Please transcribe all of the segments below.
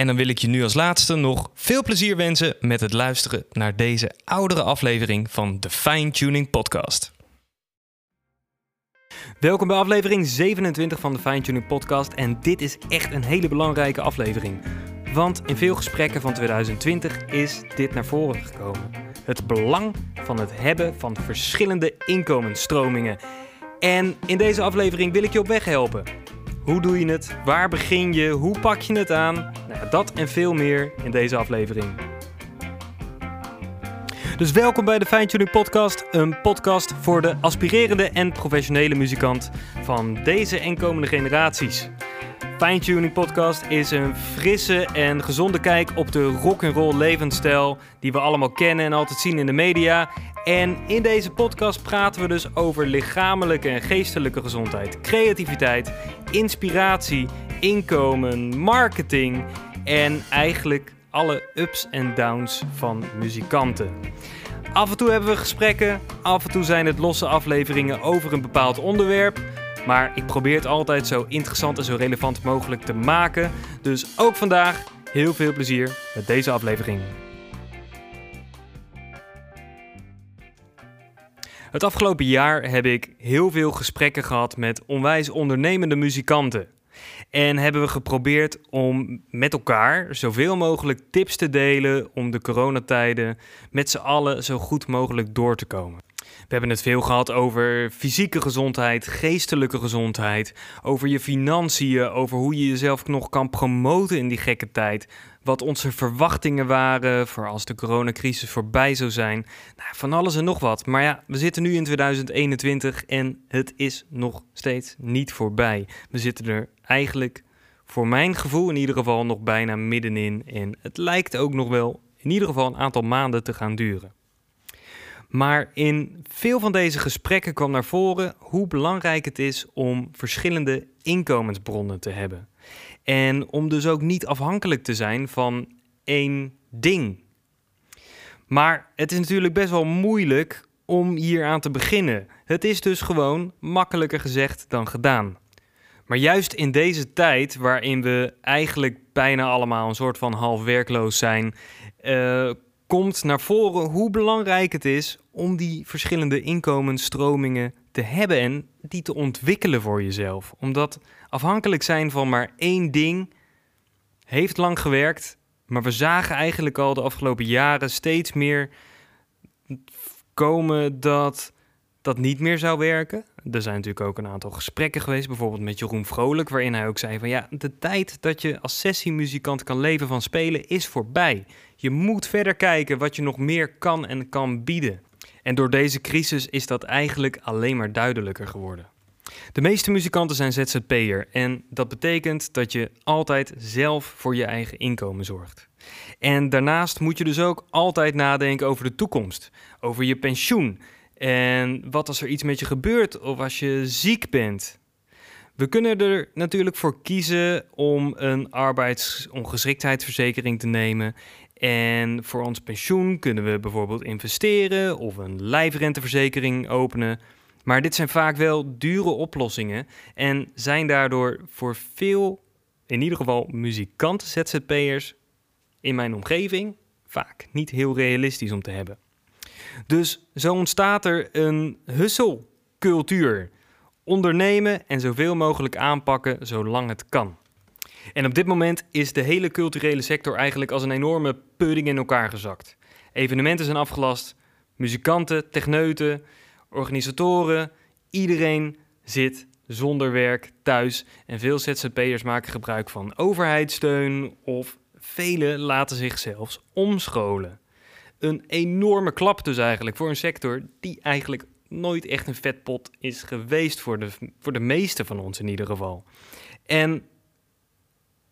En dan wil ik je nu als laatste nog veel plezier wensen met het luisteren naar deze oudere aflevering van de Fine Tuning Podcast. Welkom bij aflevering 27 van de Fine Tuning Podcast. En dit is echt een hele belangrijke aflevering. Want in veel gesprekken van 2020 is dit naar voren gekomen. Het belang van het hebben van verschillende inkomensstromingen. En in deze aflevering wil ik je op weg helpen. Hoe doe je het? Waar begin je? Hoe pak je het aan? Nou, dat en veel meer in deze aflevering. Dus welkom bij de Fine Podcast, een podcast voor de aspirerende en professionele muzikant van deze en komende generaties. Fine Tuning Podcast is een frisse en gezonde kijk op de rock and roll levensstijl die we allemaal kennen en altijd zien in de media en in deze podcast praten we dus over lichamelijke en geestelijke gezondheid, creativiteit, inspiratie, inkomen, marketing en eigenlijk alle ups en downs van muzikanten. Af en toe hebben we gesprekken, af en toe zijn het losse afleveringen over een bepaald onderwerp. Maar ik probeer het altijd zo interessant en zo relevant mogelijk te maken. Dus ook vandaag heel veel plezier met deze aflevering. Het afgelopen jaar heb ik heel veel gesprekken gehad met onwijs ondernemende muzikanten. En hebben we geprobeerd om met elkaar zoveel mogelijk tips te delen om de coronatijden met z'n allen zo goed mogelijk door te komen. We hebben het veel gehad over fysieke gezondheid, geestelijke gezondheid, over je financiën, over hoe je jezelf nog kan promoten in die gekke tijd. Wat onze verwachtingen waren voor als de coronacrisis voorbij zou zijn. Nou, van alles en nog wat. Maar ja, we zitten nu in 2021 en het is nog steeds niet voorbij. We zitten er eigenlijk, voor mijn gevoel in ieder geval, nog bijna middenin. En het lijkt ook nog wel in ieder geval een aantal maanden te gaan duren. Maar in veel van deze gesprekken kwam naar voren hoe belangrijk het is om verschillende inkomensbronnen te hebben. En om dus ook niet afhankelijk te zijn van één ding. Maar het is natuurlijk best wel moeilijk om hier aan te beginnen. Het is dus gewoon makkelijker gezegd dan gedaan. Maar juist in deze tijd, waarin we eigenlijk bijna allemaal een soort van half werkloos zijn, uh, komt naar voren hoe belangrijk het is om die verschillende inkomensstromingen te hebben en die te ontwikkelen voor jezelf. Omdat afhankelijk zijn van maar één ding heeft lang gewerkt, maar we zagen eigenlijk al de afgelopen jaren steeds meer komen dat dat niet meer zou werken. Er zijn natuurlijk ook een aantal gesprekken geweest, bijvoorbeeld met Jeroen Vrolijk, waarin hij ook zei van ja, de tijd dat je als sessiemuzikant kan leven van spelen is voorbij. Je moet verder kijken wat je nog meer kan en kan bieden. En door deze crisis is dat eigenlijk alleen maar duidelijker geworden. De meeste muzikanten zijn ZZP'er en dat betekent dat je altijd zelf voor je eigen inkomen zorgt. En daarnaast moet je dus ook altijd nadenken over de toekomst, over je pensioen en wat als er iets met je gebeurt of als je ziek bent. We kunnen er natuurlijk voor kiezen om een arbeidsongeschiktheidsverzekering te nemen. En voor ons pensioen kunnen we bijvoorbeeld investeren of een lijfrenteverzekering openen. Maar dit zijn vaak wel dure oplossingen en zijn daardoor voor veel in ieder geval muzikanten ZZP'ers in mijn omgeving vaak niet heel realistisch om te hebben. Dus zo ontstaat er een husselcultuur. Ondernemen en zoveel mogelijk aanpakken zolang het kan. En op dit moment is de hele culturele sector eigenlijk als een enorme pudding in elkaar gezakt. Evenementen zijn afgelast, muzikanten, techneuten, organisatoren, iedereen zit zonder werk thuis en veel ZZP'ers maken gebruik van overheidssteun of velen laten zich zelfs omscholen. Een enorme klap dus eigenlijk voor een sector die eigenlijk nooit echt een vetpot is geweest voor de, voor de meeste van ons in ieder geval. En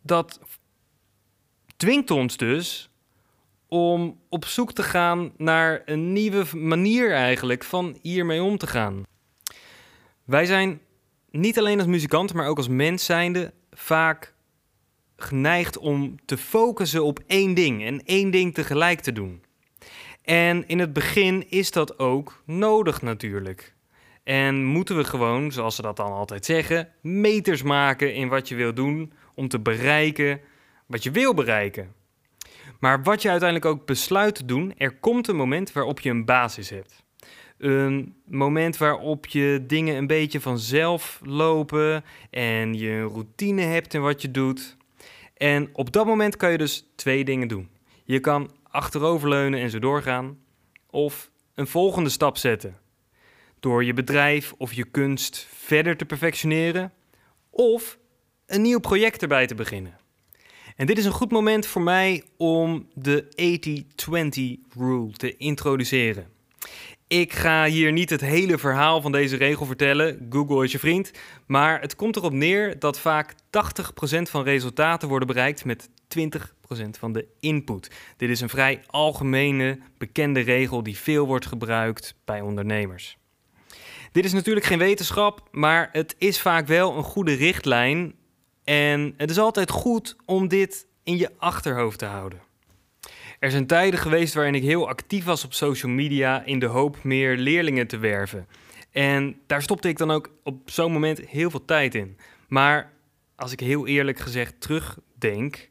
dat dwingt ons dus om op zoek te gaan naar een nieuwe manier eigenlijk van hiermee om te gaan. Wij zijn niet alleen als muzikant, maar ook als mens zijnde vaak geneigd om te focussen op één ding en één ding tegelijk te doen. En in het begin is dat ook nodig natuurlijk. En moeten we gewoon, zoals ze dat dan altijd zeggen, meters maken in wat je wil doen om te bereiken wat je wil bereiken. Maar wat je uiteindelijk ook besluit te doen, er komt een moment waarop je een basis hebt. Een moment waarop je dingen een beetje vanzelf lopen en je een routine hebt in wat je doet. En op dat moment kan je dus twee dingen doen. Je kan achteroverleunen en zo doorgaan, of een volgende stap zetten. Door je bedrijf of je kunst verder te perfectioneren, of een nieuw project erbij te beginnen. En dit is een goed moment voor mij om de 80-20 rule te introduceren. Ik ga hier niet het hele verhaal van deze regel vertellen, Google is je vriend, maar het komt erop neer dat vaak 80% van resultaten worden bereikt met 20% van de input. Dit is een vrij algemene, bekende regel die veel wordt gebruikt bij ondernemers. Dit is natuurlijk geen wetenschap, maar het is vaak wel een goede richtlijn en het is altijd goed om dit in je achterhoofd te houden. Er zijn tijden geweest waarin ik heel actief was op social media in de hoop meer leerlingen te werven. En daar stopte ik dan ook op zo'n moment heel veel tijd in. Maar als ik heel eerlijk gezegd terugdenk,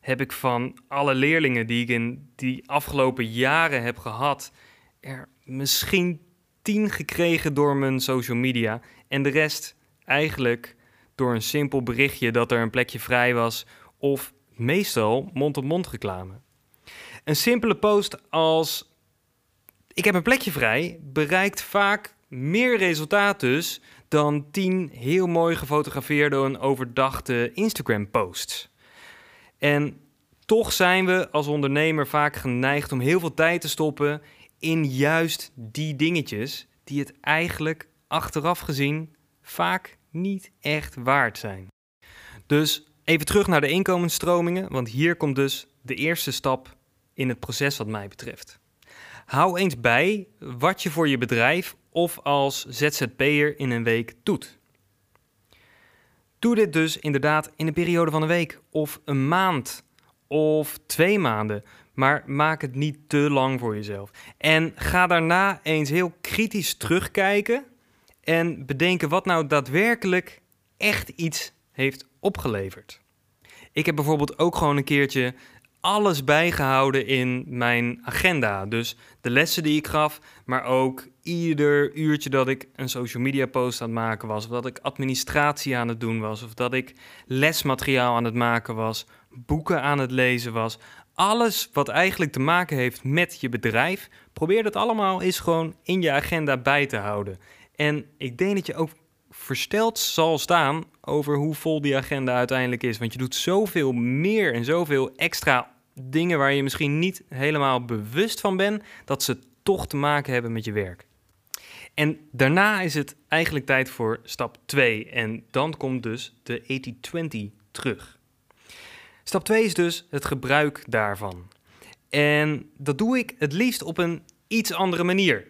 heb ik van alle leerlingen die ik in die afgelopen jaren heb gehad, er misschien tien gekregen door mijn social media. En de rest eigenlijk door een simpel berichtje dat er een plekje vrij was of meestal mond-op-mond reclame. Een simpele post als ik heb een plekje vrij bereikt vaak meer resultaat dus dan 10 heel mooi gefotografeerde en overdachte Instagram posts. En toch zijn we als ondernemer vaak geneigd om heel veel tijd te stoppen in juist die dingetjes die het eigenlijk achteraf gezien vaak niet echt waard zijn. Dus even terug naar de inkomensstromingen, want hier komt dus de eerste stap in het proces wat mij betreft. Hou eens bij wat je voor je bedrijf of als ZZP'er in een week doet. Doe dit dus inderdaad in een periode van een week of een maand of twee maanden, maar maak het niet te lang voor jezelf. En ga daarna eens heel kritisch terugkijken en bedenken wat nou daadwerkelijk echt iets heeft opgeleverd. Ik heb bijvoorbeeld ook gewoon een keertje alles bijgehouden in mijn agenda. Dus de lessen die ik gaf, maar ook ieder uurtje dat ik een social media post aan het maken was, of dat ik administratie aan het doen was, of dat ik lesmateriaal aan het maken was, boeken aan het lezen was. Alles wat eigenlijk te maken heeft met je bedrijf, probeer dat allemaal eens gewoon in je agenda bij te houden. En ik denk dat je ook versteld zal staan over hoe vol die agenda uiteindelijk is. Want je doet zoveel meer en zoveel extra dingen waar je misschien niet helemaal bewust van bent, dat ze toch te maken hebben met je werk. En daarna is het eigenlijk tijd voor stap 2. En dan komt dus de 80-20 terug. Stap 2 is dus het gebruik daarvan. En dat doe ik het liefst op een iets andere manier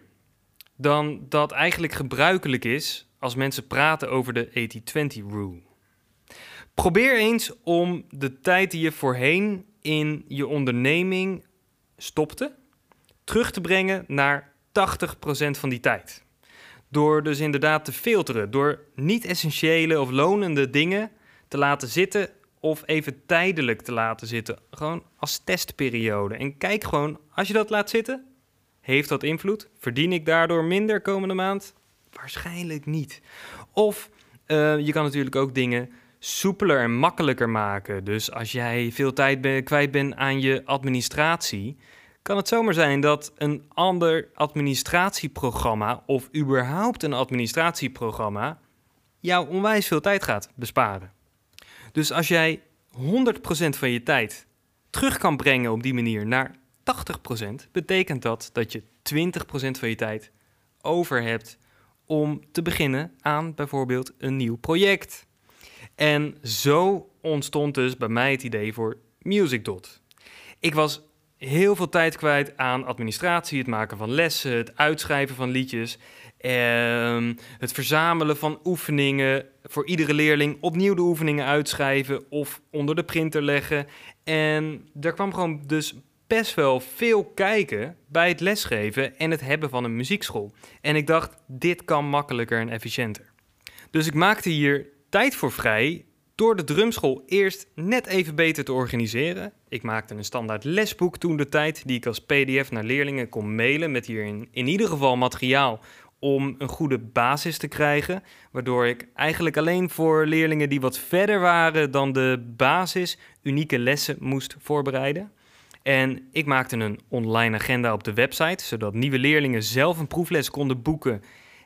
dan dat eigenlijk gebruikelijk is als mensen praten over de 80-20 rule. Probeer eens om de tijd die je voorheen in je onderneming stopte, terug te brengen naar 80% van die tijd. Door dus inderdaad te filteren, door niet essentiële of lonende dingen te laten zitten of even tijdelijk te laten zitten. Gewoon als testperiode. En kijk gewoon, als je dat laat zitten, heeft dat invloed? Verdien ik daardoor minder komende maand? Waarschijnlijk niet. Of uh, je kan natuurlijk ook dingen soepeler en makkelijker maken. Dus als jij veel tijd kwijt bent aan je administratie, kan het zomaar zijn dat een ander administratieprogramma of überhaupt een administratieprogramma jou onwijs veel tijd gaat besparen. Dus als jij 100% van je tijd terug kan brengen op die manier naar 80%, betekent dat dat je 20% van je tijd over hebt om te beginnen aan bijvoorbeeld een nieuw project. En zo ontstond dus bij mij het idee voor MusicDot. Ik was heel veel tijd kwijt aan administratie, het maken van lessen, het uitschrijven van liedjes, ehm, het verzamelen van oefeningen voor iedere leerling, opnieuw de oefeningen uitschrijven of onder de printer leggen. En daar kwam gewoon dus best wel veel kijken bij het lesgeven en het hebben van een muziekschool. En ik dacht, dit kan makkelijker en efficiënter. Dus ik maakte hier tijd voor vrij door de drumschool eerst net even beter te organiseren. Ik maakte een standaard lesboek toen de tijd, die ik als PDF naar leerlingen kon mailen met hierin in ieder geval materiaal om een goede basis te krijgen, waardoor ik eigenlijk alleen voor leerlingen die wat verder waren dan de basis unieke lessen moest voorbereiden. En ik maakte een online agenda op de website, zodat nieuwe leerlingen zelf een proefles konden boeken.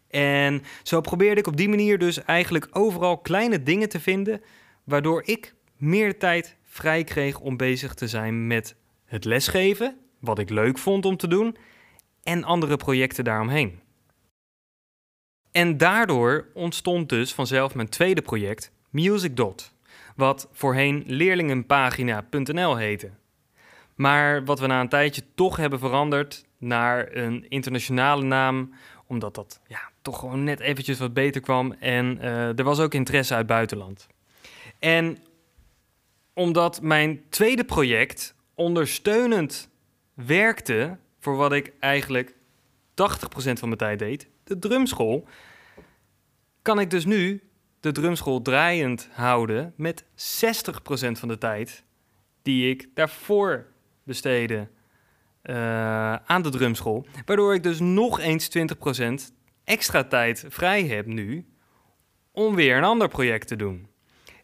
En zo probeerde ik op die manier dus eigenlijk overal kleine dingen te vinden, waardoor ik meer tijd vrij kreeg om bezig te zijn met het lesgeven, wat ik leuk vond om te doen, en andere projecten daaromheen. En daardoor ontstond dus vanzelf mijn tweede project, MusicDot, wat voorheen leerlingenpagina.nl heette. Maar wat we na een tijdje toch hebben veranderd naar een internationale naam, omdat dat ja, toch gewoon net eventjes wat beter kwam. En uh, er was ook interesse uit buitenland. En omdat mijn tweede project ondersteunend werkte voor wat ik eigenlijk 80% van mijn tijd deed, de drumschool, kan ik dus nu de drumschool draaiend houden met 60% van de tijd die ik daarvoor besteden uh, aan de drumschool. Waardoor ik dus nog eens 20% extra tijd vrij heb nu om weer een ander project te doen.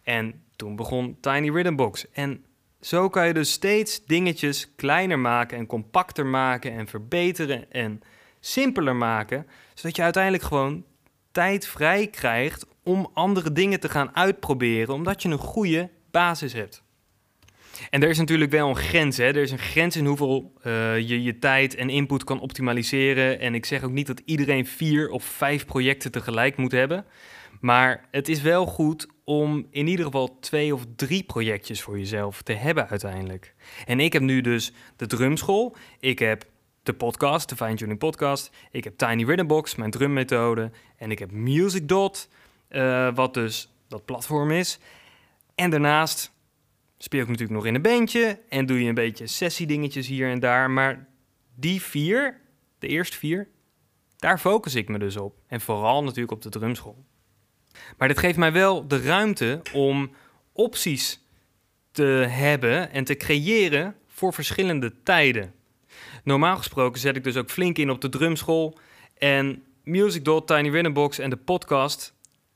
En toen begon Tiny Rhythm Box. En zo kan je dus steeds dingetjes kleiner maken en compacter maken en verbeteren en simpeler maken, zodat je uiteindelijk gewoon tijd vrij krijgt om andere dingen te gaan uitproberen, omdat je een goede basis hebt. En er is natuurlijk wel een grens. Hè? Er is een grens in hoeveel uh, je je tijd en input kan optimaliseren. En ik zeg ook niet dat iedereen vier of vijf projecten tegelijk moet hebben. Maar het is wel goed om in ieder geval twee of drie projectjes voor jezelf te hebben uiteindelijk. En ik heb nu dus de drumschool. Ik heb de podcast, de Fine Tuning Podcast. Ik heb Tiny Rhythm Box, mijn drummethode. En ik heb MusicDot, uh, wat dus dat platform is. En daarnaast speel ik natuurlijk nog in een bandje en doe je een beetje sessiedingetjes hier en daar. Maar die vier, de eerste vier, daar focus ik me dus op. En vooral natuurlijk op de drumschool. Maar dit geeft mij wel de ruimte om opties te hebben en te creëren voor verschillende tijden. Normaal gesproken zet ik dus ook flink in op de drumschool. En Music Dot, Tiny Rhythm Box en de podcast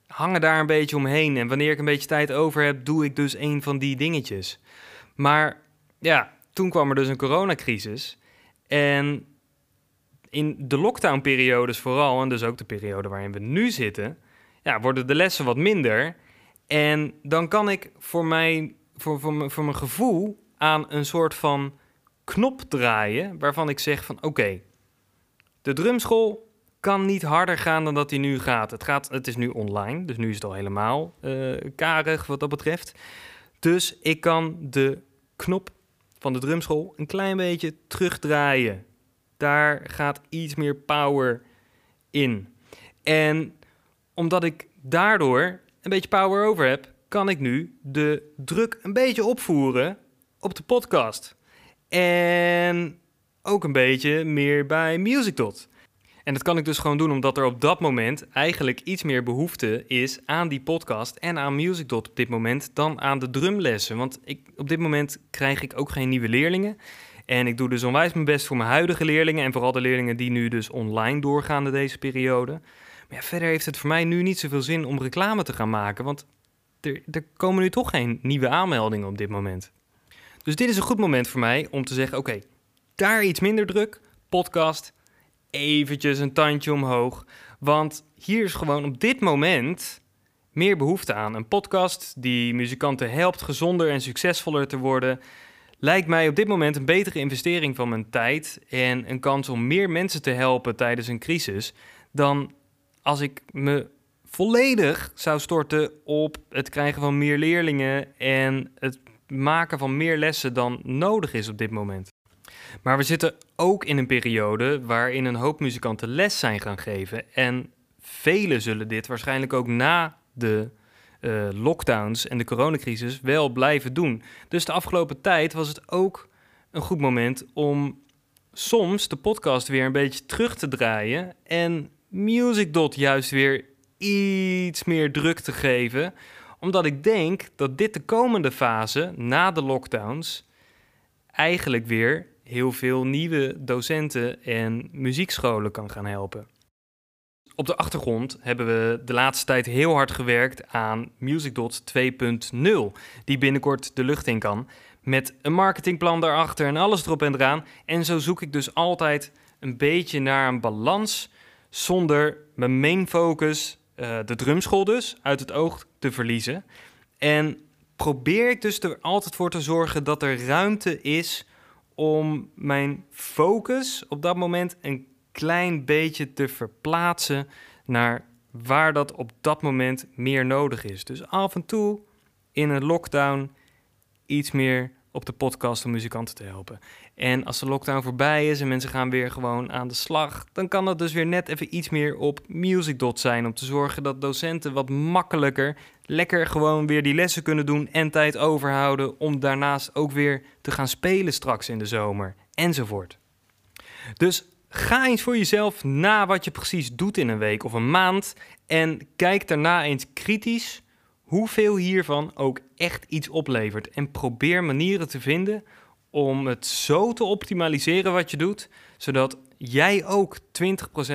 hangen daar een beetje omheen. En wanneer ik een beetje tijd over heb, doe ik dus een van die dingetjes. Maar ja, toen kwam er dus een coronacrisis. En in de lockdown-periodes vooral, en dus ook de periode waarin we nu zitten, ja, worden de lessen wat minder. En dan kan ik voor, mij, voor, voor, voor mijn gevoel aan een soort van knop draaien waarvan ik zeg van oké, de drumschool kan niet harder gaan dan dat hij nu gaat. Het, gaat. het is nu online, dus nu is het al helemaal uh, karig wat dat betreft. Dus ik kan de knop van de drumschool een klein beetje terugdraaien. Daar gaat iets meer power in. En omdat ik daardoor een beetje power over heb, kan ik nu de druk een beetje opvoeren op de podcast. En ook een beetje meer bij MusicDot. En dat kan ik dus gewoon doen omdat er op dat moment eigenlijk iets meer behoefte is aan die podcast en aan MusicDot op dit moment dan aan de drumlessen. Want ik, op dit moment krijg ik ook geen nieuwe leerlingen. En ik doe dus onwijs mijn best voor mijn huidige leerlingen en vooral de leerlingen die nu dus online doorgaan in deze periode. Maar ja, verder heeft het voor mij nu niet zoveel zin om reclame te gaan maken, want er, er komen nu toch geen nieuwe aanmeldingen op dit moment. Dus dit is een goed moment voor mij om te zeggen: oké, daar iets minder druk, podcast, eventjes een tandje omhoog. Want hier is gewoon op dit moment meer behoefte aan. Een podcast die muzikanten helpt gezonder en succesvoller te worden, lijkt mij op dit moment een betere investering van mijn tijd en een kans om meer mensen te helpen tijdens een crisis dan als ik me volledig zou storten op het krijgen van meer leerlingen en het maken van meer lessen dan nodig is op dit moment. Maar we zitten ook in een periode waarin een hoop muzikanten les zijn gaan geven. En velen zullen dit waarschijnlijk ook na de uh, lockdowns en de coronacrisis wel blijven doen. Dus de afgelopen tijd was het ook een goed moment om soms de podcast weer een beetje terug te draaien en MusicDot juist weer iets meer druk te geven. Omdat ik denk dat dit de komende fase, na de lockdowns, eigenlijk weer heel veel nieuwe docenten en muziekscholen kan gaan helpen. Op de achtergrond hebben we de laatste tijd heel hard gewerkt aan MusicDot 2.0, die binnenkort de lucht in kan. Met een marketingplan daarachter en alles erop en eraan. En zo zoek ik dus altijd een beetje naar een balans zonder mijn main focus, uh, de drumschool dus, uit het oog te verliezen. En probeer ik dus er altijd voor te zorgen dat er ruimte is om mijn focus op dat moment een klein beetje te verplaatsen naar waar dat op dat moment meer nodig is. Dus af en toe in een lockdown iets meer op de podcast om muzikanten te helpen. En als de lockdown voorbij is en mensen gaan weer gewoon aan de slag, dan kan dat dus weer net even iets meer op MusicDot zijn. Om te zorgen dat docenten wat makkelijker lekker gewoon weer die lessen kunnen doen en tijd overhouden om daarnaast ook weer te gaan spelen straks in de zomer enzovoort. Dus ga eens voor jezelf na wat je precies doet in een week of een maand en kijk daarna eens kritisch hoeveel hiervan ook echt iets oplevert. En probeer manieren te vinden om het zo te optimaliseren wat je doet, zodat jij ook 20%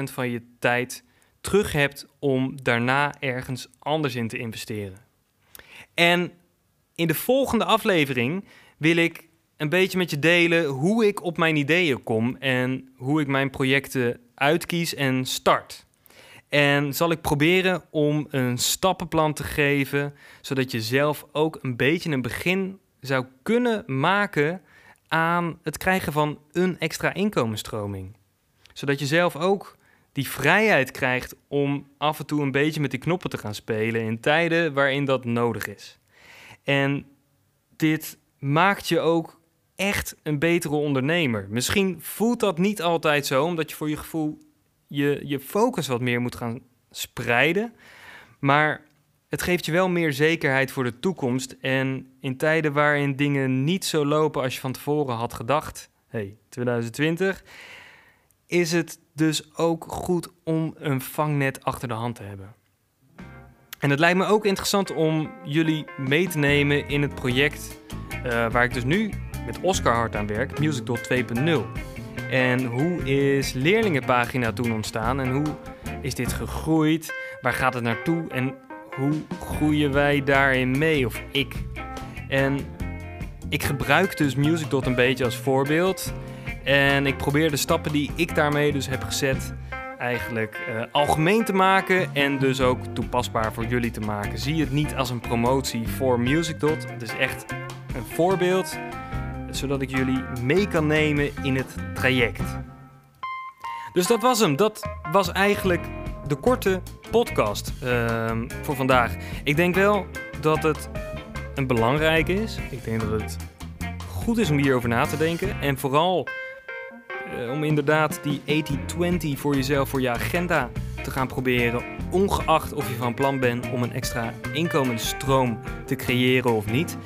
van je tijd terug hebt om daarna ergens anders in te investeren. En in de volgende aflevering wil ik een beetje met je delen hoe ik op mijn ideeën kom en hoe ik mijn projecten uitkies en start. En zal ik proberen om een stappenplan te geven, zodat je zelf ook een beetje een begin zou kunnen maken aan het krijgen van een extra inkomensstroming. Zodat je zelf ook die vrijheid krijgt om af en toe een beetje met die knoppen te gaan spelen in tijden waarin dat nodig is. En dit maakt je ook echt een betere ondernemer. Misschien voelt dat niet altijd zo, omdat je voor je gevoel je, je focus wat meer moet gaan spreiden. Maar het geeft je wel meer zekerheid voor de toekomst. En in tijden waarin dingen niet zo lopen als je van tevoren had gedacht, hey, 2020, is het dus ook goed om een vangnet achter de hand te hebben. En het lijkt me ook interessant om jullie mee te nemen in het project uh, waar ik dus nu met Oscar hard aan werk, MusicDot 2.0. En hoe is leerlingenpagina toen ontstaan en hoe is dit gegroeid? Waar gaat het naartoe en hoe groeien wij daarin mee of ik? En ik gebruik dus MusicDot een beetje als voorbeeld. En ik probeer de stappen die ik daarmee dus heb gezet eigenlijk uh, algemeen te maken en dus ook toepasbaar voor jullie te maken. Zie het niet als een promotie voor MusicDot. Het is echt een voorbeeld zodat ik jullie mee kan nemen in het traject. Dus dat was hem. Dat was eigenlijk de korte podcast ehm, voor vandaag. Ik denk wel dat het een belangrijke is. Ik denk dat het goed is om hierover na te denken. En vooral uh, om inderdaad die 80-20 voor jezelf, voor je agenda te gaan proberen. Ongeacht of je van plan bent om een extra inkomensstroom te creëren of niet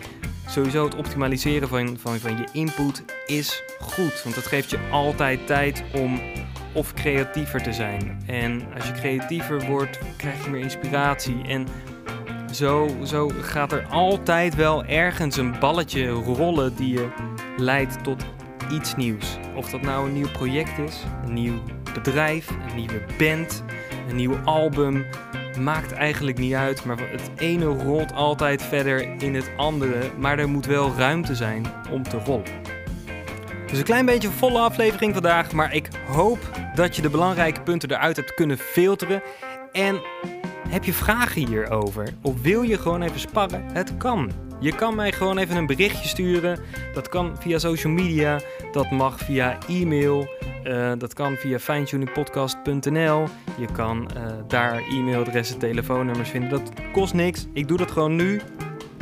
sowieso het optimaliseren van, van, van je input is goed. Want dat geeft je altijd tijd om of creatiever te zijn. En als je creatiever wordt, krijg je meer inspiratie. En zo, zo gaat er altijd wel ergens een balletje rollen die je leidt tot iets nieuws. Of dat nou een nieuw project is, een nieuw bedrijf, een nieuwe band, een nieuw album. Maakt eigenlijk niet uit, maar het ene rolt altijd verder in het andere. Maar er moet wel ruimte zijn om te rollen. Dus een klein beetje volle aflevering vandaag, maar ik hoop dat je de belangrijke punten eruit hebt kunnen filteren. En heb je vragen hierover? Of wil je gewoon even sparren? Het kan. Je kan mij gewoon even een berichtje sturen. Dat kan via social media. Dat mag via e-mail. Uh, dat kan via finetuningpodcast.nl. Je kan uh, daar e-mailadressen, telefoonnummers vinden. Dat kost niks. Ik doe dat gewoon nu.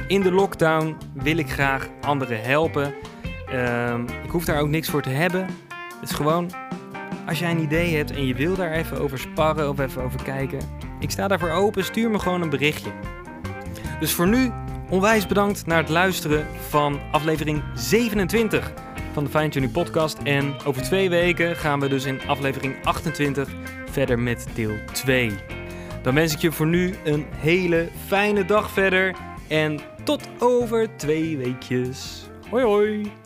In de lockdown wil ik graag anderen helpen. Uh, ik hoef daar ook niks voor te hebben. Het is gewoon, als jij een idee hebt en je wil daar even over sparren of even over kijken. Ik sta daarvoor open, stuur me gewoon een berichtje. Dus voor nu, onwijs bedankt naar het luisteren van aflevering 27 van de Fine Podcast. En over twee weken gaan we dus in aflevering 28 verder met deel 2. Dan wens ik je voor nu een hele fijne dag verder. En tot over twee weekjes. Hoi hoi!